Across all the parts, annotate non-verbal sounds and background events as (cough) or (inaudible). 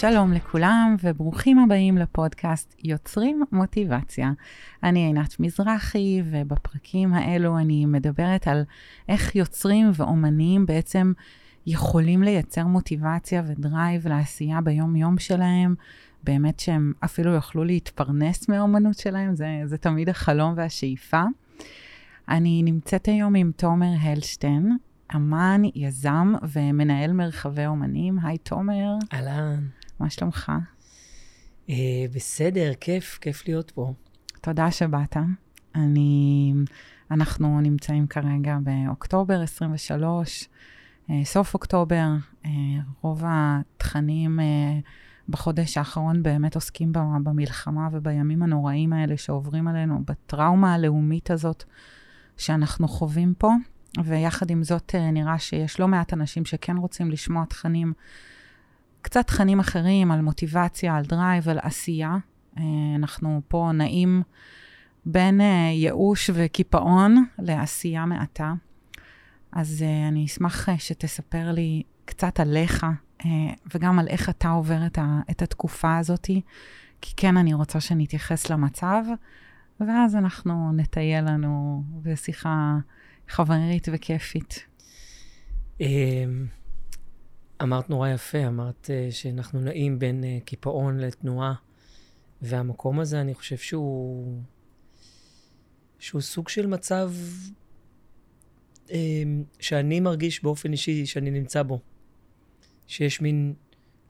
שלום לכולם וברוכים הבאים לפודקאסט יוצרים מוטיבציה. אני עינת מזרחי ובפרקים האלו אני מדברת על איך יוצרים ואומנים בעצם יכולים לייצר מוטיבציה ודרייב לעשייה ביום-יום שלהם. באמת שהם אפילו יוכלו להתפרנס מהאומנות שלהם, זה, זה תמיד החלום והשאיפה. אני נמצאת היום עם תומר הלשטיין, אמן, יזם ומנהל מרחבי אומנים. היי, תומר. אהלן. מה שלומך? Uh, בסדר, כיף, כיף להיות פה. תודה שבאת. אני, אנחנו נמצאים כרגע באוקטובר 23, uh, אה, סוף אוקטובר, uh, רוב התכנים בחודש האחרון באמת עוסקים במלחמה ובימים הנוראים האלה שעוברים עלינו, בטראומה הלאומית הזאת שאנחנו חווים פה. ויחד עם זאת, נראה שיש לא מעט אנשים שכן רוצים לשמוע תכנים קצת תכנים אחרים על מוטיבציה, על drive, על עשייה. אה, אנחנו פה נעים בין אה, ייאוש וקיפאון לעשייה מעטה. אז אה, אני אשמח שתספר לי קצת עליך, וגם על איך אתה עובר את, את התקופה הזאת, כי כן, אני רוצה שנתייחס למצב, ואז אנחנו נטייל לנו בשיחה חברית וכיפית. אמ, אמרת נורא יפה, אמרת uh, שאנחנו נעים בין uh, קיפאון לתנועה, והמקום הזה, אני חושב שהוא, שהוא סוג של מצב uh, שאני מרגיש באופן אישי שאני נמצא בו. שיש מין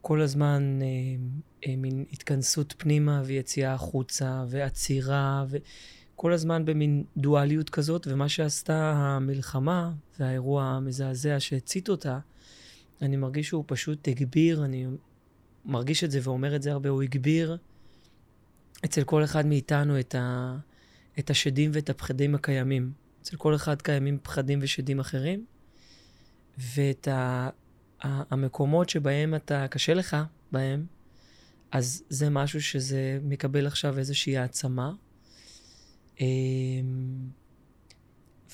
כל הזמן uh, uh, מין התכנסות פנימה ויציאה החוצה ועצירה, וכל הזמן במין דואליות כזאת, ומה שעשתה המלחמה והאירוע המזעזע שהצית אותה, אני מרגיש שהוא פשוט הגביר, אני מרגיש את זה ואומר את זה הרבה, הוא הגביר אצל כל אחד מאיתנו את, ה, את השדים ואת הפחדים הקיימים. אצל כל אחד קיימים פחדים ושדים אחרים, ואת ה, ה, המקומות שבהם אתה, קשה לך בהם, אז זה משהו שזה מקבל עכשיו איזושהי העצמה.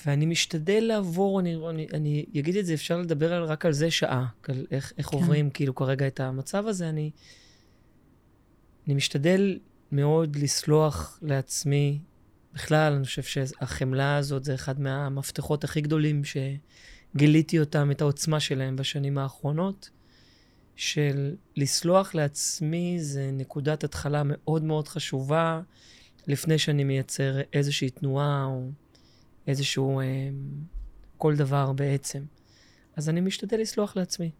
ואני משתדל לעבור, אני, אני, אני אגיד את זה, אפשר לדבר על, רק על זה שעה, על איך, איך כן. עוברים כאילו כרגע את המצב הזה. אני, אני משתדל מאוד לסלוח לעצמי. בכלל, אני חושב שהחמלה הזאת זה אחד מהמפתחות הכי גדולים שגיליתי אותם, את העוצמה שלהם בשנים האחרונות. של לסלוח לעצמי זה נקודת התחלה מאוד מאוד חשובה, לפני שאני מייצר איזושהי תנועה או... איזשהו, אה, כל דבר בעצם. אז אני משתדל לסלוח לעצמי.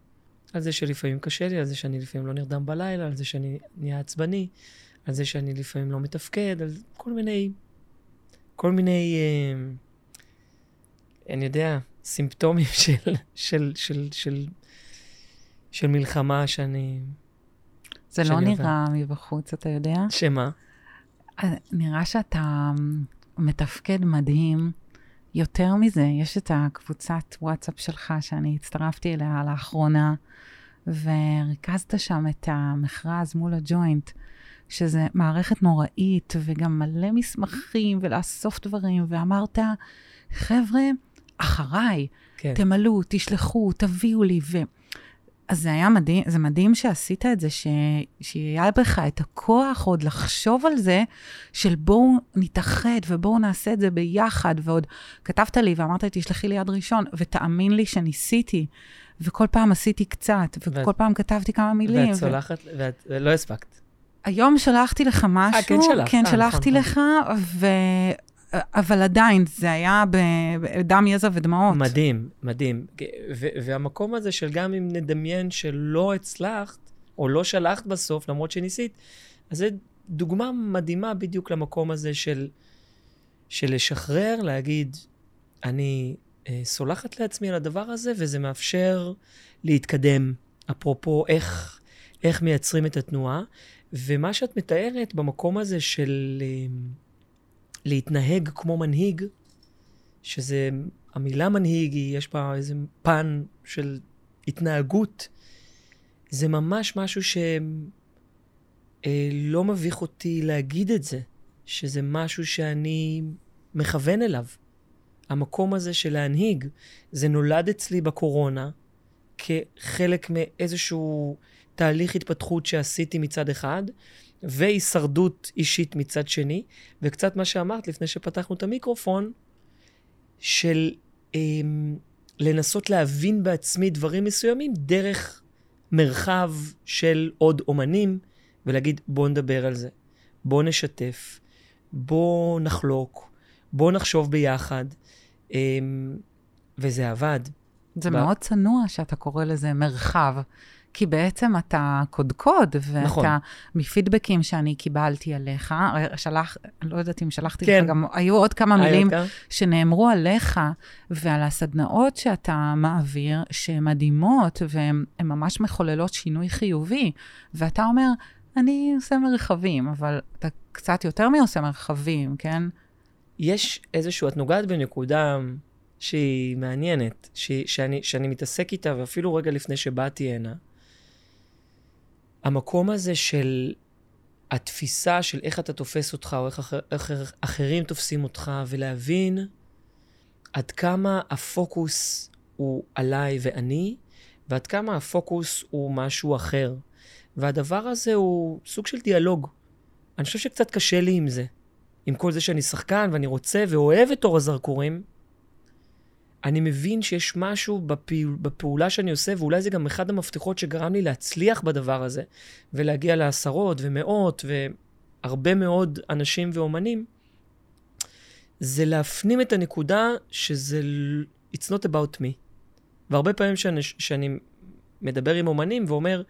על זה שלפעמים קשה לי, על זה שאני לפעמים לא נרדם בלילה, על זה שאני נהיה עצבני, על זה שאני לפעמים לא מתפקד, על כל מיני, כל מיני, אה, אני יודע, סימפטומים (laughs) של, של, של, של, של מלחמה שאני... זה לא שאני לא נראה עבר. מבחוץ, אתה יודע? שמה? אה, נראה שאתה מתפקד מדהים. יותר מזה, יש את הקבוצת וואטסאפ שלך שאני הצטרפתי אליה לאחרונה, וריכזת שם את המכרז מול הג'וינט, שזה מערכת נוראית, וגם מלא מסמכים, ולאסוף דברים, ואמרת, חבר'ה, אחריי, כן. תמלאו, תשלחו, תביאו לי, ו... אז זה היה מדהים, זה מדהים שעשית את זה, ש... שהיה בך את הכוח עוד לחשוב על זה, של בואו נתאחד ובואו נעשה את זה ביחד, ועוד כתבת לי ואמרת לי, תשלחי לי יד ראשון, ותאמין לי שניסיתי, וכל פעם עשיתי קצת, וכל ואת... פעם כתבתי כמה מילים. ואת סולחת, ו... ואת לא הספקת. היום שלחתי לך משהו, 아, כן, שלח. כן, 아, שלחתי נכון, לך, ו... אבל עדיין, זה היה בדם, יזע ודמעות. מדהים, מדהים. והמקום הזה של גם אם נדמיין שלא הצלחת, או לא שלחת בסוף, למרות שניסית, אז זו דוגמה מדהימה בדיוק למקום הזה של, של לשחרר, להגיד, אני אה, סולחת לעצמי על הדבר הזה, וזה מאפשר להתקדם. אפרופו איך, איך מייצרים את התנועה. ומה שאת מתארת במקום הזה של... אה, להתנהג כמו מנהיג, שזה, המילה מנהיג, יש בה איזה פן של התנהגות, זה ממש משהו שלא אה, מביך אותי להגיד את זה, שזה משהו שאני מכוון אליו. המקום הזה של להנהיג, זה נולד אצלי בקורונה כחלק מאיזשהו תהליך התפתחות שעשיתי מצד אחד, והישרדות אישית מצד שני, וקצת מה שאמרת לפני שפתחנו את המיקרופון, של אה, לנסות להבין בעצמי דברים מסוימים דרך מרחב של עוד אומנים, ולהגיד, בואו נדבר על זה, בואו נשתף, בואו נחלוק, בואו נחשוב ביחד. אה, וזה עבד. זה ב... מאוד צנוע שאתה קורא לזה מרחב. כי בעצם אתה קודקוד, ואתה, נכון. מפידבקים שאני קיבלתי עליך, שלח, לא יודעת אם שלחתי כן. לך, גם היו עוד כמה מילים כאן. שנאמרו עליך ועל הסדנאות שאתה מעביר, שהן מדהימות, והן ממש מחוללות שינוי חיובי. ואתה אומר, אני עושה מרחבים, אבל אתה קצת יותר מעושה מרחבים, כן? יש איזשהו, את נוגעת בנקודה שהיא מעניינת, ש, שאני, שאני מתעסק איתה, ואפילו רגע לפני שבאתי הנה, המקום הזה של התפיסה של איך אתה תופס אותך, או איך, אחר, איך אחרים תופסים אותך, ולהבין עד כמה הפוקוס הוא עליי ואני, ועד כמה הפוקוס הוא משהו אחר. והדבר הזה הוא סוג של דיאלוג. אני חושב שקצת קשה לי עם זה. עם כל זה שאני שחקן ואני רוצה ואוהב את אור הזרקורים, אני מבין שיש משהו בפעול, בפעולה שאני עושה, ואולי זה גם אחד המפתחות שגרם לי להצליח בדבר הזה, ולהגיע לעשרות ומאות והרבה מאוד אנשים ואומנים, זה להפנים את הנקודה שזה it's not about me. והרבה פעמים שאני, שאני מדבר עם אומנים ואומר,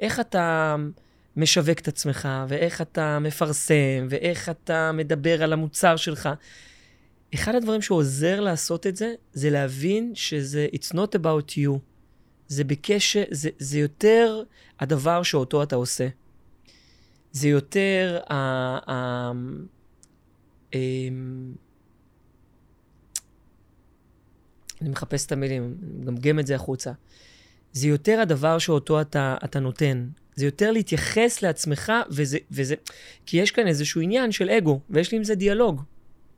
איך אתה משווק את עצמך, ואיך אתה מפרסם, ואיך אתה מדבר על המוצר שלך, אחד הדברים שעוזר לעשות את זה, זה להבין שזה it's not about you. זה בקשר, זה, זה יותר הדבר שאותו אתה עושה. זה יותר ה... ה, ה אמ, אני מחפש את המילים, מגמגם את זה החוצה. זה יותר הדבר שאותו אתה, אתה נותן. זה יותר להתייחס לעצמך, וזה, וזה... כי יש כאן איזשהו עניין של אגו, ויש לי עם זה דיאלוג.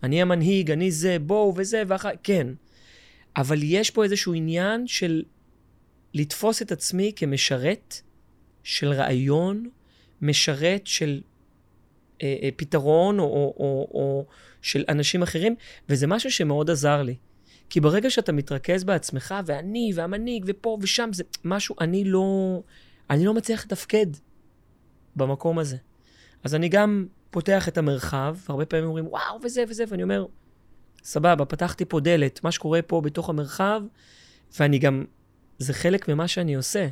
אני המנהיג, אני זה, בואו וזה, ואחר... כן. אבל יש פה איזשהו עניין של לתפוס את עצמי כמשרת של רעיון, משרת של אה, אה, פתרון או, או, או, או של אנשים אחרים, וזה משהו שמאוד עזר לי. כי ברגע שאתה מתרכז בעצמך, ואני, והמנהיג, ופה ושם, זה משהו, אני לא, אני לא מצליח לתפקד במקום הזה. אז אני גם פותח את המרחב, והרבה פעמים אומרים, וואו, וזה וזה, ואני אומר, סבבה, פתחתי פה דלת, מה שקורה פה בתוך המרחב, ואני גם, זה חלק ממה שאני עושה.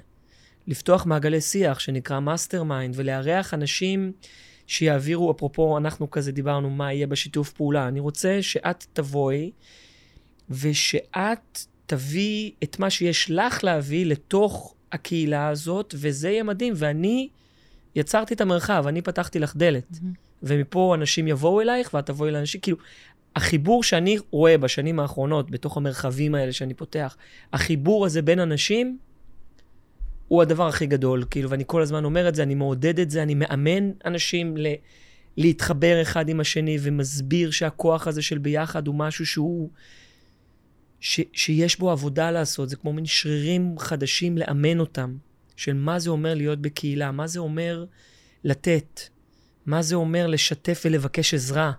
לפתוח מעגלי שיח שנקרא mastermind, ולארח אנשים שיעבירו, אפרופו, אנחנו כזה דיברנו מה יהיה בשיתוף פעולה. אני רוצה שאת תבואי, ושאת תביא את מה שיש לך להביא לתוך הקהילה הזאת, וזה יהיה מדהים. ואני יצרתי את המרחב, אני פתחתי לך דלת. Mm-hmm. ומפה אנשים יבואו אלייך ואת תבואי לאנשים, כאילו, החיבור שאני רואה בשנים האחרונות, בתוך המרחבים האלה שאני פותח, החיבור הזה בין אנשים, הוא הדבר הכי גדול, כאילו, ואני כל הזמן אומר את זה, אני מעודד את זה, אני מאמן אנשים ל... להתחבר אחד עם השני ומסביר שהכוח הזה של ביחד הוא משהו שהוא... ש, שיש בו עבודה לעשות, זה כמו מין שרירים חדשים לאמן אותם, של מה זה אומר להיות בקהילה, מה זה אומר לתת, מה זה אומר לשתף ולבקש עזרה.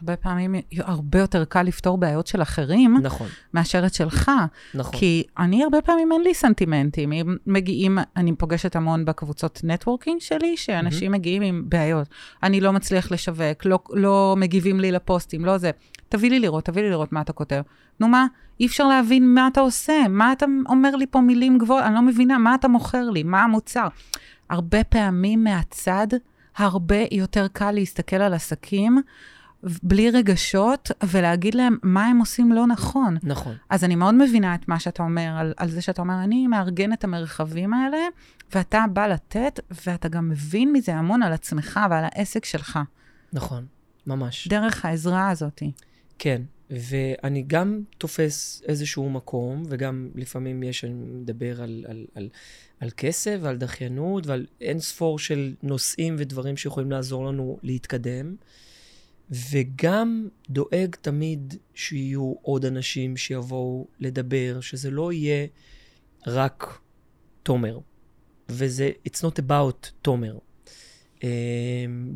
הרבה פעמים הרבה יותר קל לפתור בעיות של אחרים, נכון. מאשר את שלך. נכון. כי אני הרבה פעמים אין לי סנטימנטים. אם מגיעים, אני פוגשת המון בקבוצות נטוורקינג שלי, שאנשים mm-hmm. מגיעים עם בעיות. אני לא מצליח לשווק, לא, לא מגיבים לי לפוסטים, לא זה. תביא לי לראות, תביא לי לראות מה אתה כותב. נו מה, אי אפשר להבין מה אתה עושה, מה אתה אומר לי פה מילים גבוהות, אני לא מבינה, מה אתה מוכר לי, מה המוצר. הרבה פעמים מהצד, הרבה יותר קל להסתכל על עסקים בלי רגשות ולהגיד להם מה הם עושים לא נכון. נכון. אז אני מאוד מבינה את מה שאתה אומר, על, על זה שאתה אומר, אני מארגן את המרחבים האלה, ואתה בא לתת, ואתה גם מבין מזה המון על עצמך ועל העסק שלך. נכון, ממש. דרך העזרה הזאת. כן, ואני גם תופס איזשהו מקום, וגם לפעמים יש, אני מדבר על, על, על, על כסף ועל דחיינות ועל אין ספור של נושאים ודברים שיכולים לעזור לנו להתקדם, וגם דואג תמיד שיהיו עוד אנשים שיבואו לדבר, שזה לא יהיה רק תומר. וזה, it's not about תומר. אה,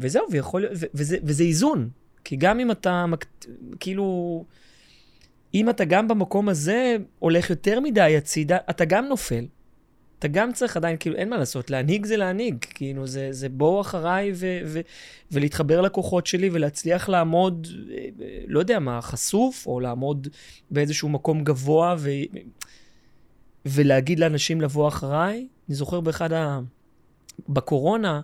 וזהו, ויכול, ו, וזה, וזה איזון. כי גם אם אתה, כאילו, אם אתה גם במקום הזה הולך יותר מדי הצידה, אתה גם נופל. אתה גם צריך עדיין, כאילו, אין מה לעשות, להנהיג זה להנהיג. כאילו, זה, זה בואו אחריי ו, ו, ולהתחבר לכוחות שלי ולהצליח לעמוד, אה, לא יודע מה, חשוף, או לעמוד באיזשהו מקום גבוה ו, ולהגיד לאנשים לבוא אחריי. אני זוכר באחד ה... בקורונה,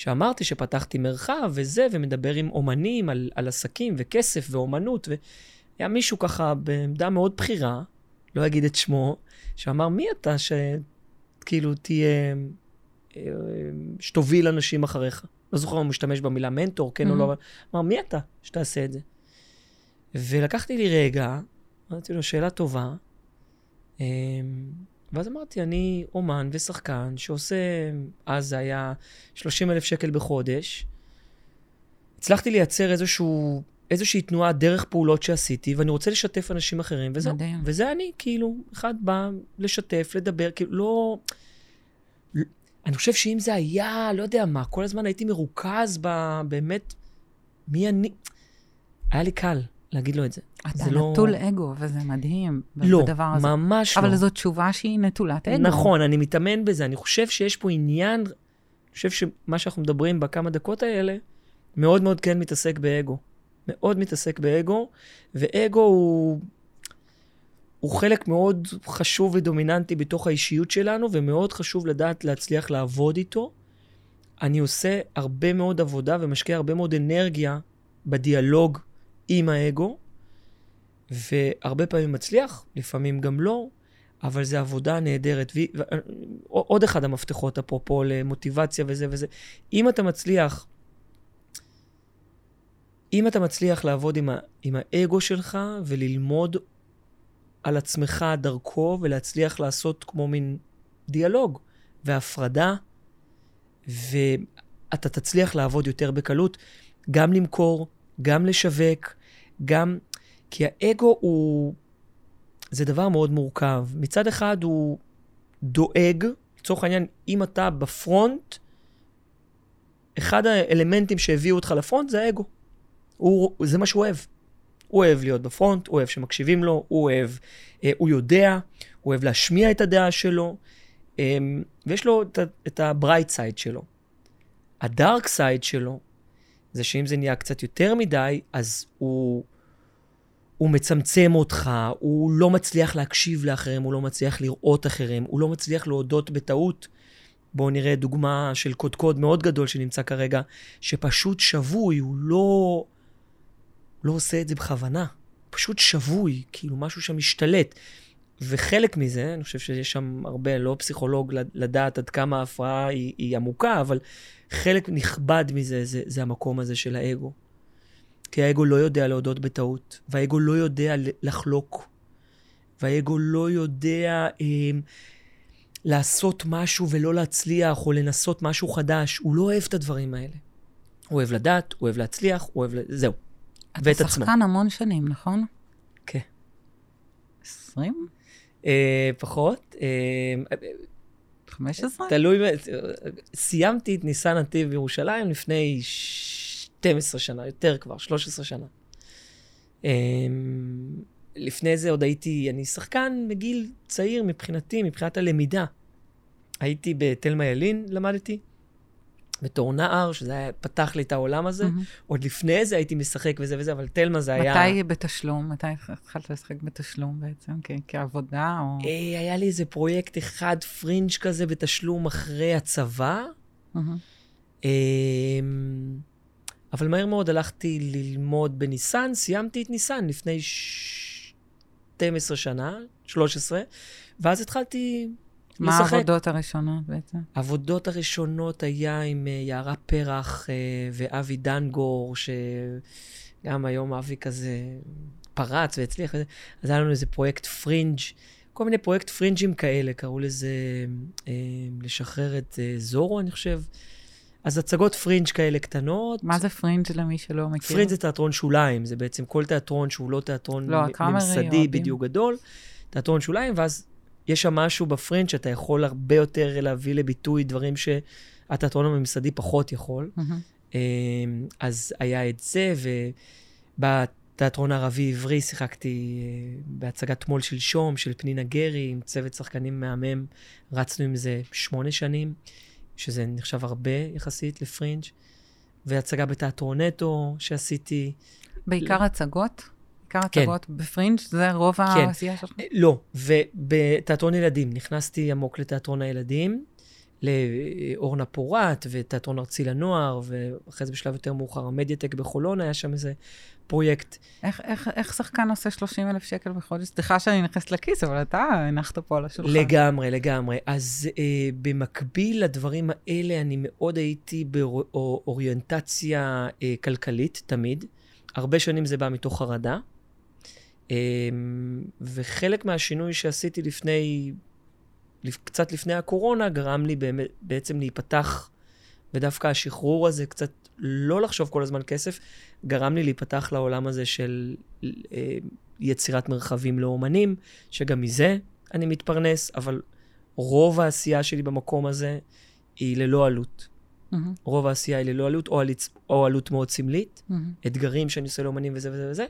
שאמרתי שפתחתי מרחב וזה, ומדבר עם אומנים על, על עסקים וכסף ואומנות, והיה מישהו ככה בעמדה מאוד בכירה, לא אגיד את שמו, שאמר, מי אתה שכאילו תהיה, אה, שתוביל אנשים אחריך? לא זוכר אם הוא משתמש במילה מנטור, כן mm-hmm. או לא, אבל אמר, מי אתה שתעשה את זה? ולקחתי לי רגע, אמרתי לו, שאלה טובה, אמ, ואז אמרתי, אני אומן ושחקן שעושה, אז זה היה 30 אלף שקל בחודש. הצלחתי לייצר איזשהו, איזושהי תנועה דרך פעולות שעשיתי, ואני רוצה לשתף אנשים אחרים, וזהו. מדהים. וזה אני, כאילו, אחד בא לשתף, לדבר, כאילו, לא... אני חושב שאם זה היה, לא יודע מה, כל הזמן הייתי מרוכז ב... באמת, מי אני... היה לי קל. להגיד לו את זה. אתה זה לא- נטול לא... אגו, וזה מדהים. לא, ממש אבל לא. אבל זו תשובה שהיא נטולת אגו. נכון, אני מתאמן בזה. אני חושב שיש פה עניין, אני חושב שמה שאנחנו מדברים בכמה דקות האלה, מאוד מאוד כן מתעסק באגו. מאוד מתעסק באגו, ואגו הוא, הוא חלק מאוד חשוב ודומיננטי בתוך האישיות שלנו, ומאוד חשוב לדעת להצליח לעבוד איתו. אני עושה הרבה מאוד עבודה ומשקיע הרבה מאוד אנרגיה בדיאלוג עם האגו, והרבה פעמים מצליח, לפעמים גם לא, אבל זו עבודה נהדרת. ו... עוד אחד המפתחות, אפרופו למוטיבציה וזה וזה, אם אתה מצליח, אם אתה מצליח לעבוד עם, ה... עם האגו שלך וללמוד על עצמך דרכו ולהצליח לעשות כמו מין דיאלוג והפרדה, ואתה תצליח לעבוד יותר בקלות, גם למכור, גם לשווק, גם כי האגו הוא... זה דבר מאוד מורכב. מצד אחד הוא דואג, לצורך העניין, אם אתה בפרונט, אחד האלמנטים שהביאו אותך לפרונט זה האגו. הוא, זה מה שהוא אוהב. הוא אוהב להיות בפרונט, הוא אוהב שמקשיבים לו, הוא אוהב, אה, הוא יודע, הוא אוהב להשמיע את הדעה שלו, אה, ויש לו את, את ה bright side שלו. ה dark side שלו, זה שאם זה נהיה קצת יותר מדי, אז הוא הוא מצמצם אותך, הוא לא מצליח להקשיב לאחרים, הוא לא מצליח לראות אחרים, הוא לא מצליח להודות בטעות. בואו נראה דוגמה של קודקוד מאוד גדול שנמצא כרגע, שפשוט שבוי, הוא לא, לא עושה את זה בכוונה. פשוט שבוי, כאילו משהו שם משתלט. וחלק מזה, אני חושב שיש שם הרבה, לא פסיכולוג לדעת עד כמה ההפרעה היא, היא עמוקה, אבל חלק נכבד מזה זה, זה המקום הזה של האגו. כי האגו לא יודע להודות בטעות, והאגו לא יודע לחלוק, והאגו לא יודע אה, לעשות משהו ולא להצליח, או לנסות משהו חדש. הוא לא אוהב את הדברים האלה. הוא אוהב לדעת, הוא אוהב להצליח, הוא אוהב... זהו. ואת עצמו. אתה שחקן המון שנים, נכון? כן. 20? אה, פחות. אה, 15? תלוי, סיימתי את ניסן נתיב בירושלים לפני 12 שנה, יותר כבר, 13 שנה. Um, לפני זה עוד הייתי, אני שחקן מגיל צעיר מבחינתי, מבחינת הלמידה. הייתי בתלמה ילין, למדתי, בתור נער, שזה היה, פתח לי את העולם הזה. Mm-hmm. עוד לפני זה הייתי משחק וזה וזה, אבל תלמה זה היה... מתי בתשלום? מתי התחלת לשחק בתשלום בעצם? כ- כעבודה או... Hey, היה לי איזה פרויקט אחד, פרינג' כזה, בתשלום אחרי הצבא. Mm-hmm. Um, אבל מהר מאוד הלכתי ללמוד בניסן, סיימתי את ניסן לפני 12 שנה, 13, ואז התחלתי מה לשחק. מה העבודות הראשונות בעצם? העבודות הראשונות היה עם uh, יערה פרח uh, ואבי דנגור, שגם היום אבי כזה פרץ והצליח, אז היה לנו איזה פרויקט פרינג', כל מיני פרויקט fringeים כאלה, קראו לזה uh, לשחרר את uh, זורו, אני חושב. אז הצגות פרינג' כאלה קטנות. מה זה פרינג' למי שלא מכיר? פרינג' זה תיאטרון שוליים, זה בעצם כל תיאטרון שהוא לא תיאטרון לא, ממסדי בדיוק גדול, תיאטרון שוליים, ואז יש שם משהו בפרינג' שאתה יכול הרבה יותר להביא לביטוי דברים שהתיאטרון הממסדי פחות יכול. מהמם. אז היה את זה, ובתיאטרון הערבי-עברי שיחקתי אה, בהצגת תמול שלשום של פנינה גרי, עם צוות שחקנים מהמם. רצנו עם זה שמונה שנים, שזה נחשב הרבה יחסית לפרינג'. והצגה בתיאטרון נטו שעשיתי. בעיקר הצגות? בעיקר כן. הצגות בפרינג', זה רוב כן. העשייה שלך? לא, ובתיאטרון ילדים, נכנסתי עמוק לתיאטרון הילדים, לאורנה פורת ותיאטרון ארצי לנוער, ואחרי זה בשלב יותר מאוחר המדיאטק בחולון, היה שם איזה פרויקט. איך, איך, איך שחקן עושה 30 אלף שקל בחודש? סליחה שאני נכנסת לכיס, אבל אתה הנחת פה על השולחן. לגמרי, לגמרי. אז אה, במקביל לדברים האלה, אני מאוד הייתי באוריינטציה אה, כלכלית, תמיד. הרבה שנים זה בא מתוך חרדה. אה, וחלק מהשינוי שעשיתי לפני, לפ- קצת לפני הקורונה, גרם לי באמת, בעצם להיפתח, ודווקא השחרור הזה, קצת לא לחשוב כל הזמן כסף, גרם לי להיפתח לעולם הזה של אה, יצירת מרחבים לאומנים, שגם מזה אני מתפרנס, אבל רוב העשייה שלי במקום הזה היא ללא עלות. מהמם, רוב העשייה היא ללא עלות, או, עליץ, או עלות מאוד סמלית, מהמם. אתגרים שאני עושה לאומנים וזה וזה וזה.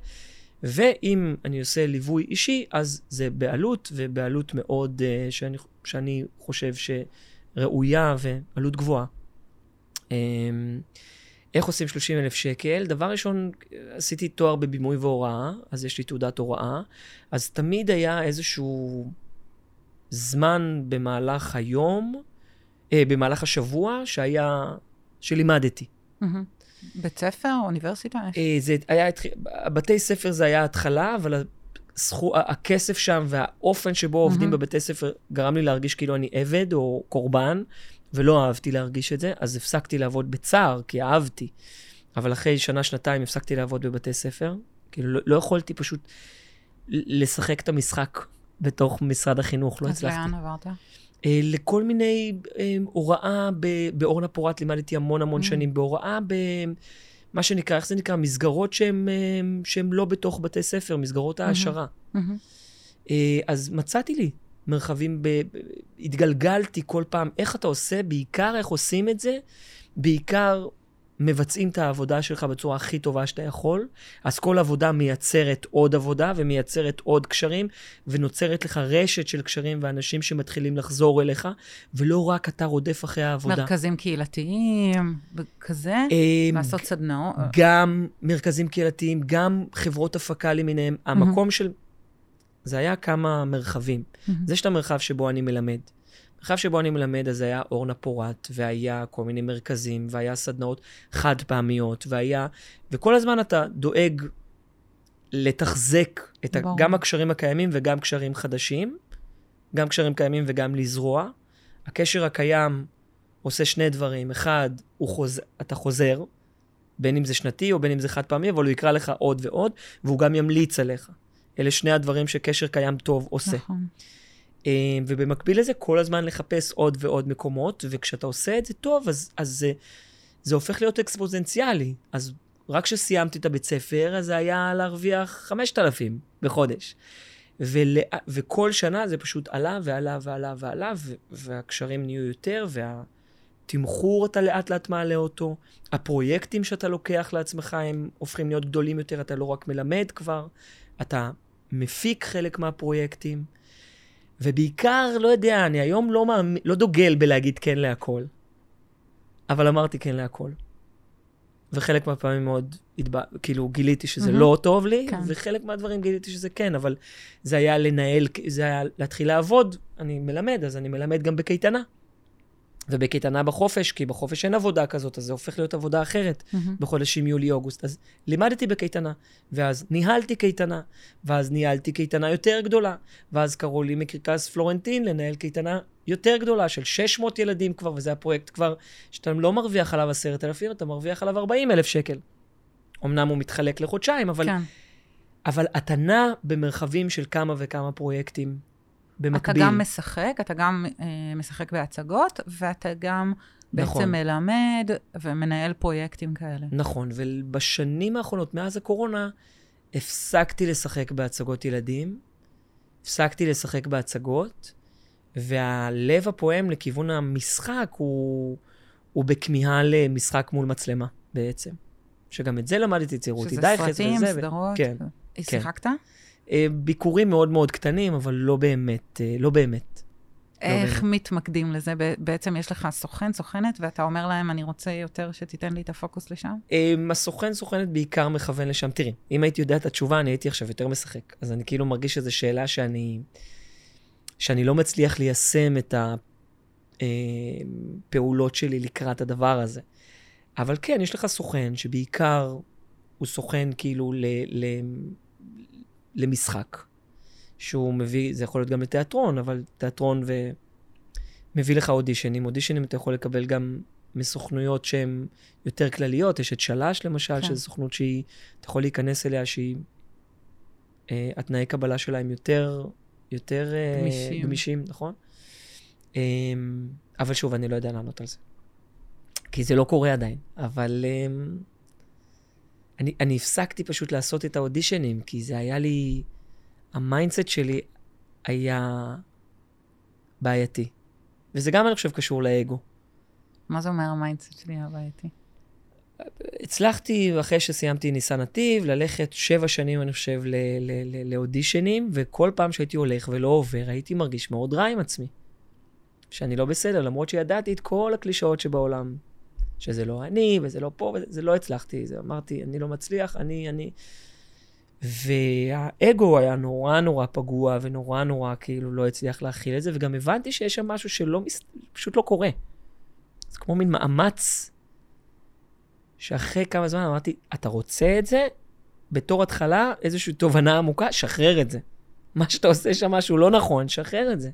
ואם אני עושה ליווי אישי, אז זה בעלות, ובעלות מאוד, uh, שאני, שאני חושב שראויה ועלות גבוהה. Um, איך עושים 30 אלף שקל? דבר ראשון, עשיתי תואר בבימוי והוראה, אז יש לי תעודת הוראה, אז תמיד היה איזשהו זמן במהלך היום, אה, במהלך השבוע, שהיה, שלימדתי. מהמם. בית ספר, אוניברסיטה? אה, זה היה, בתי ספר זה היה ההתחלה, אבל הסכו, הכסף שם והאופן שבו עובדים מהמם. בבתי ספר גרם לי להרגיש כאילו אני עבד או קורבן, ולא אהבתי להרגיש את זה, אז הפסקתי לעבוד בצער, כי אהבתי. אבל אחרי שנה, שנתיים הפסקתי לעבוד בבתי ספר. כאילו, לא, לא יכולתי פשוט לשחק את המשחק בתוך משרד החינוך, לא אז הצלחתי. לאן עברת? אה, לכל מיני אה, הוראה ב- באורנה פורת, לימדתי המון המון Mm. שנים בהוראה, במה שנקרא, איך זה נקרא? מסגרות שהן לא בתוך בתי ספר, מסגרות העשרה. מהמם. אה, אז מצאתי לי מרחבים, ב- ב- התגלגלתי כל פעם, איך אתה עושה, בעיקר איך עושים את זה, בעיקר מבצעים את העבודה שלך בצורה הכי טובה שאתה יכול, אז כל עבודה מייצרת עוד עבודה ומייצרת עוד קשרים, ונוצרת לך רשת של קשרים ואנשים שמתחילים לחזור אליך, ולא רק אתה רודף אחרי העבודה. מרכזים קהילתיים, כזה? אה, לעשות סדנאות? גם מרכזים קהילתיים, גם חברות הפקה למיניהם. המקום של... זה היה כמה מרחבים. מהמם. זה יש את המרחב שבו אני מלמד. המרחב שבו אני מלמד, אז היה אורנה פורת, והיה כל מיני מרכזים, והיה סדנאות חד פעמיות, והיה... וכל הזמן אתה דואג לתחזק את ה... גם הקשרים הקיימים וגם קשרים חדשים, גם קשרים קיימים וגם לזרוע. הקשר הקיים עושה שני דברים. אחד, חוז... אתה חוזר, בין אם זה שנתי או בין אם זה חד פעמי, אבל הוא יקרא לך עוד ועוד, והוא גם ימליץ עליך. אלה שני הדברים שקשר קיים טוב עושה. נכון. אה, ובמקביל לזה, כל הזמן לחפש עוד ועוד מקומות, וכשאתה עושה את זה טוב, אז, אז זה, זה הופך להיות אקספוזנציאלי. אז רק כשסיימתי את הבית ספר, אז זה היה להרוויח 5,000 בחודש. ול, וכל שנה זה פשוט עלה ועלה ועלה ועלה, ו, והקשרים נהיו יותר, והתמחור אתה לאט לאט מעלה אותו. הפרויקטים שאתה לוקח לעצמך הם הופכים להיות גדולים יותר, אתה לא רק מלמד כבר, אתה מפיק חלק מהפרויקטים. ובעיקר, לא יודע, אני היום לא, מאמין, לא דוגל בלהגיד כן להכל, אבל אמרתי כן להכל. וחלק מהפעמים מאוד, התבא, כאילו, גיליתי שזה מהמם. לא טוב לי, כן. וחלק מהדברים גיליתי שזה כן, אבל זה היה לנהל, זה היה להתחיל לעבוד. אני מלמד, אז אני מלמד גם בקייטנה. ובקייטנה בחופש, כי בחופש אין עבודה כזאת, אז זה הופך להיות עבודה אחרת. מהמם. בחודשים יולי-אוגוסט. אז לימדתי בקייטנה, ואז ניהלתי קייטנה, ואז ניהלתי קייטנה יותר גדולה, ואז קראו לי מקרקס פלורנטין לנהל קייטנה יותר גדולה של 600 ילדים כבר, וזה הפרויקט כבר שאתה לא מרוויח עליו 10,000, אתה מרוויח עליו 40,000 שקל. אמנם הוא מתחלק לחודשיים, אבל, כן. אבל אתה נע במרחבים של כמה וכמה פרויקטים אתה במקביל. גם משחק, אתה גם אה, משחק בהצגות, ואתה גם בעצם נכון. מלמד ומנהל פרויקטים כאלה. נכון, ובשנים האחרונות, מאז הקורונה, הפסקתי לשחק בהצגות ילדים, הפסקתי לשחק בהצגות, והלב הפועם לכיוון המשחק הוא, הוא בכמיהה למשחק מול מצלמה, בעצם. שגם את זה למדתי צירותי. שזה סרטים, סדרות? כן. כן. שיחקת? אה, ביקורים מאוד מאוד קטנים, אבל לא באמת, אה, לא באמת. איך לא מתמקדים לזה? בעצם יש לך סוכן, סוכנת, ואתה אומר להם, אני רוצה יותר שתיתן לי את הפוקוס לשם? אמ, הסוכן, סוכנת בעיקר מכוון לשם. תראי, אם הייתי יודע את התשובה, אני הייתי עכשיו יותר משחק. אז אני כאילו מרגיש שזו שאלה שאני, שאני לא מצליח ליישם את הפעולות שלי לקראת הדבר הזה. אבל כן, יש לך סוכן שבעיקר הוא סוכן כאילו ל, ל, למשחק. שהוא מביא, זה יכול להיות גם לתיאטרון, אבל תיאטרון ומביא לך אודישנים. אודישנים אתה יכול לקבל גם מסוכנויות שהן יותר כלליות. יש את שלש, למשל, כן. שזו סוכנות שהיא, אתה יכול להיכנס אליה, שהיא, אה, התנאי קבלה שלה הם יותר, יותר אה, גמישים, גמישים נכון? אה, אבל שוב, אני לא יודע לענות על זה. כי זה לא קורה עדיין, אבל... אה, אני, אני הפסקתי פשוט לעשות את האודישנים, כי זה היה לי... ה mindset שלי היה בעייתי. וזה גם, אני חושב, קשור לאגו. מה זה אומר ה mindset שלי היה בעייתי? הצלחתי, אחרי שסיימתי ניסן נתיב, ללכת שבע שנים, אני חושב, לאודישנים, וכל פעם שהייתי הולך ולא עובר, הייתי מרגיש מאוד רע עם עצמי. שאני לא בסדר, למרות שידעתי את כל הקלישאות שבעולם. שזה לא אני, וזה לא פה, וזה לא הצלחתי. זה אמרתי, אני לא מצליח, אני, אני... והאגו היה נורא נורא פגוע, ונורא נורא כאילו לא הצליח להכיל את זה, וגם הבנתי שיש שם משהו שלא, פשוט לא קורה. זה כמו מין מאמץ, שאחרי כמה זמן אמרתי, אתה רוצה את זה? בתור התחלה, איזושהי תובנה עמוקה, שחרר את זה. מה שאתה עושה שם משהו לא נכון, שחרר את זה.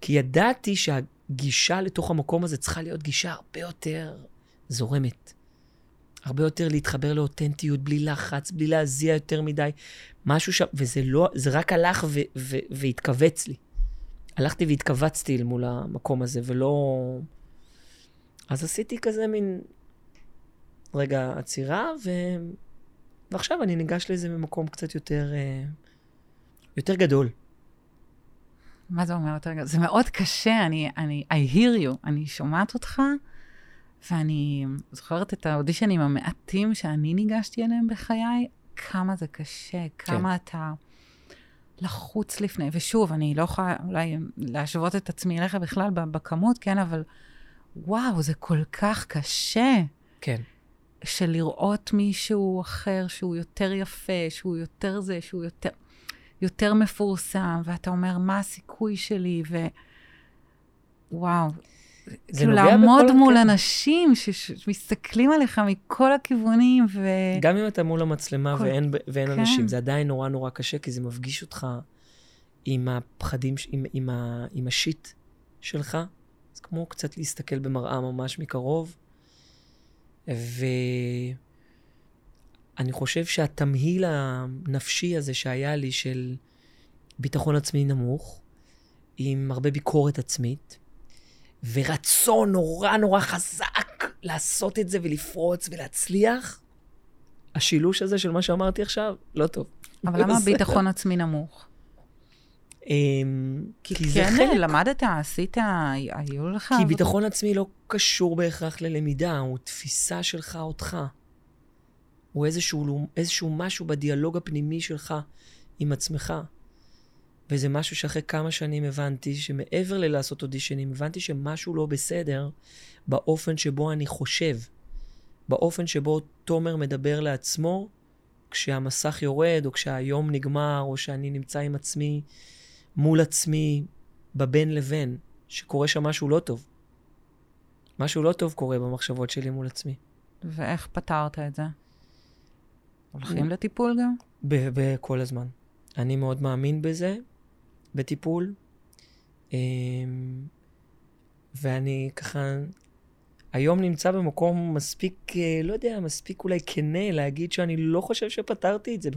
כי ידעתי שהגישה לתוך המקום הזה צריכה להיות גישה הרבה יותר זורמת. הרבה יותר להתחבר לאותנטיות, בלי לחץ, בלי להזיע יותר מדי. משהו שם, וזה לא, זה רק הלך ו, ו, והתכווץ לי. הלכתי והתכווצתי אל מול המקום הזה, ולא... אז עשיתי כזה מין רגע עצירה, ו... ועכשיו אני ניגש לזה ממקום קצת יותר, אה, יותר גדול. מה זה אומר יותר גדול? זה מאוד קשה, אני, אני, I hear you, אני שומעת אותך. ואני זוכרת את האודישנים המעטים שאני ניגשתי אליהם בחיי, כמה זה קשה, כמה כן. אתה לחוץ לפני. ושוב, אני לא יכולה אולי להשוות את עצמי אליך בכלל בכמות, כן, אבל וואו, זה כל כך קשה. כן. של לראות מישהו אחר שהוא יותר יפה, שהוא יותר זה, שהוא יותר, יותר מפורסם, ואתה אומר, מה הסיכוי שלי? ו... וואו, כאילו לעמוד מול הכ... אנשים שמסתכלים עליך מכל הכיוונים, ו... גם אם אתה מול המצלמה כל... ואין, ואין כן. אנשים, זה עדיין נורא נורא קשה, כי זה מפגיש אותך עם הפחדים, עם, עם, ה, עם השיט שלך. זה כמו קצת להסתכל במראה ממש מקרוב. ואני חושב שהתמהיל הנפשי הזה שהיה לי של ביטחון עצמי נמוך, עם הרבה ביקורת עצמית, ורצון נורא נורא חזק לעשות את זה ולפרוץ ולהצליח, השילוש הזה של מה שאמרתי עכשיו, לא טוב. אבל למה (laughs) ביטחון עצמי נמוך? אמ, כי כן, למדת, עשית, היו לך... כי ביטחון עצמי לא קשור בהכרח ללמידה, הוא תפיסה שלך אותך. הוא איזשהו, איזשהו משהו בדיאלוג הפנימי שלך עם עצמך. וזה משהו שאחרי כמה שנים הבנתי, שמעבר ללעשות אודישנים, הבנתי שמשהו לא בסדר באופן שבו אני חושב. באופן שבו תומר מדבר לעצמו כשהמסך יורד, או כשהיום נגמר, או שאני נמצא עם עצמי, מול עצמי, בבין לבין, שקורה שם משהו לא טוב. משהו לא טוב קורה במחשבות שלי מול עצמי. ואיך פתרת את זה? הולכים לטיפול גם? בכל הזמן. אני מאוד מאמין בזה, בטיפול. אמ, ואני ככה היום נמצא במקום מספיק, אה, לא יודע, מספיק אולי כנה להגיד שאני לא חושב שפתרתי את זה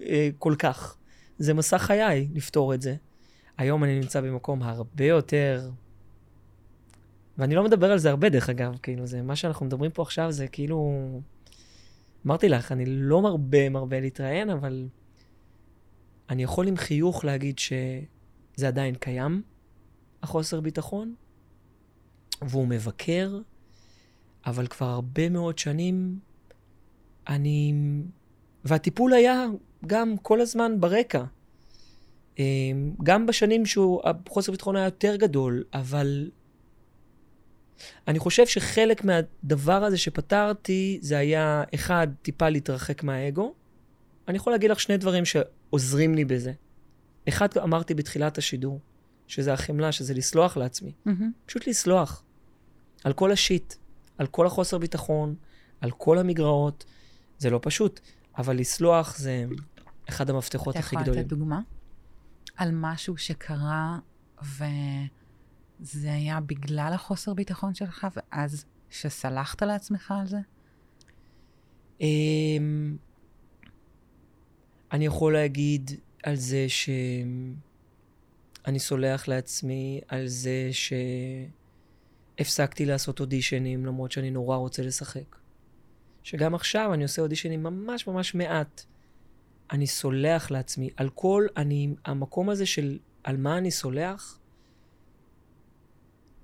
אה, כל כך. זה מסע חיי לפתור את זה. היום אני נמצא במקום הרבה יותר... ואני לא מדבר על זה הרבה, דרך אגב, כאילו, זה, מה שאנחנו מדברים פה עכשיו זה כאילו... אמרתי לך, אני לא מרבה מרבה להתראיין, אבל אני יכול עם חיוך להגיד זה עדיין קיים, החוסר ביטחון, והוא מבקר, אבל כבר הרבה מאוד שנים אני... והטיפול היה גם כל הזמן ברקע. אמ, גם בשנים שהחוסר ביטחון היה יותר גדול, אבל אני חושב שחלק מהדבר הזה שפתרתי, זה היה, אחד, טיפה להתרחק מהאגו. אני יכול להגיד לך שני דברים שעוזרים לי בזה. אחד, אמרתי בתחילת השידור, שזה החמלה, שזה לסלוח לעצמי. Mm-hmm. פשוט לסלוח. על כל השיט, על כל החוסר ביטחון, על כל המגרעות. זה לא פשוט, אבל לסלוח זה אחד המפתחות הכי גדולים. אתה יכול לתת דוגמה? על משהו שקרה וזה היה בגלל החוסר ביטחון שלך, ואז שסלחת לעצמך על זה? אמ, אני יכול להגיד על זה שאני סולח לעצמי, על זה שהפסקתי לעשות אודישנים, למרות שאני נורא רוצה לשחק. שגם עכשיו אני עושה אודישנים ממש ממש מעט. אני סולח לעצמי על כל, אני, המקום הזה של על מה אני סולח,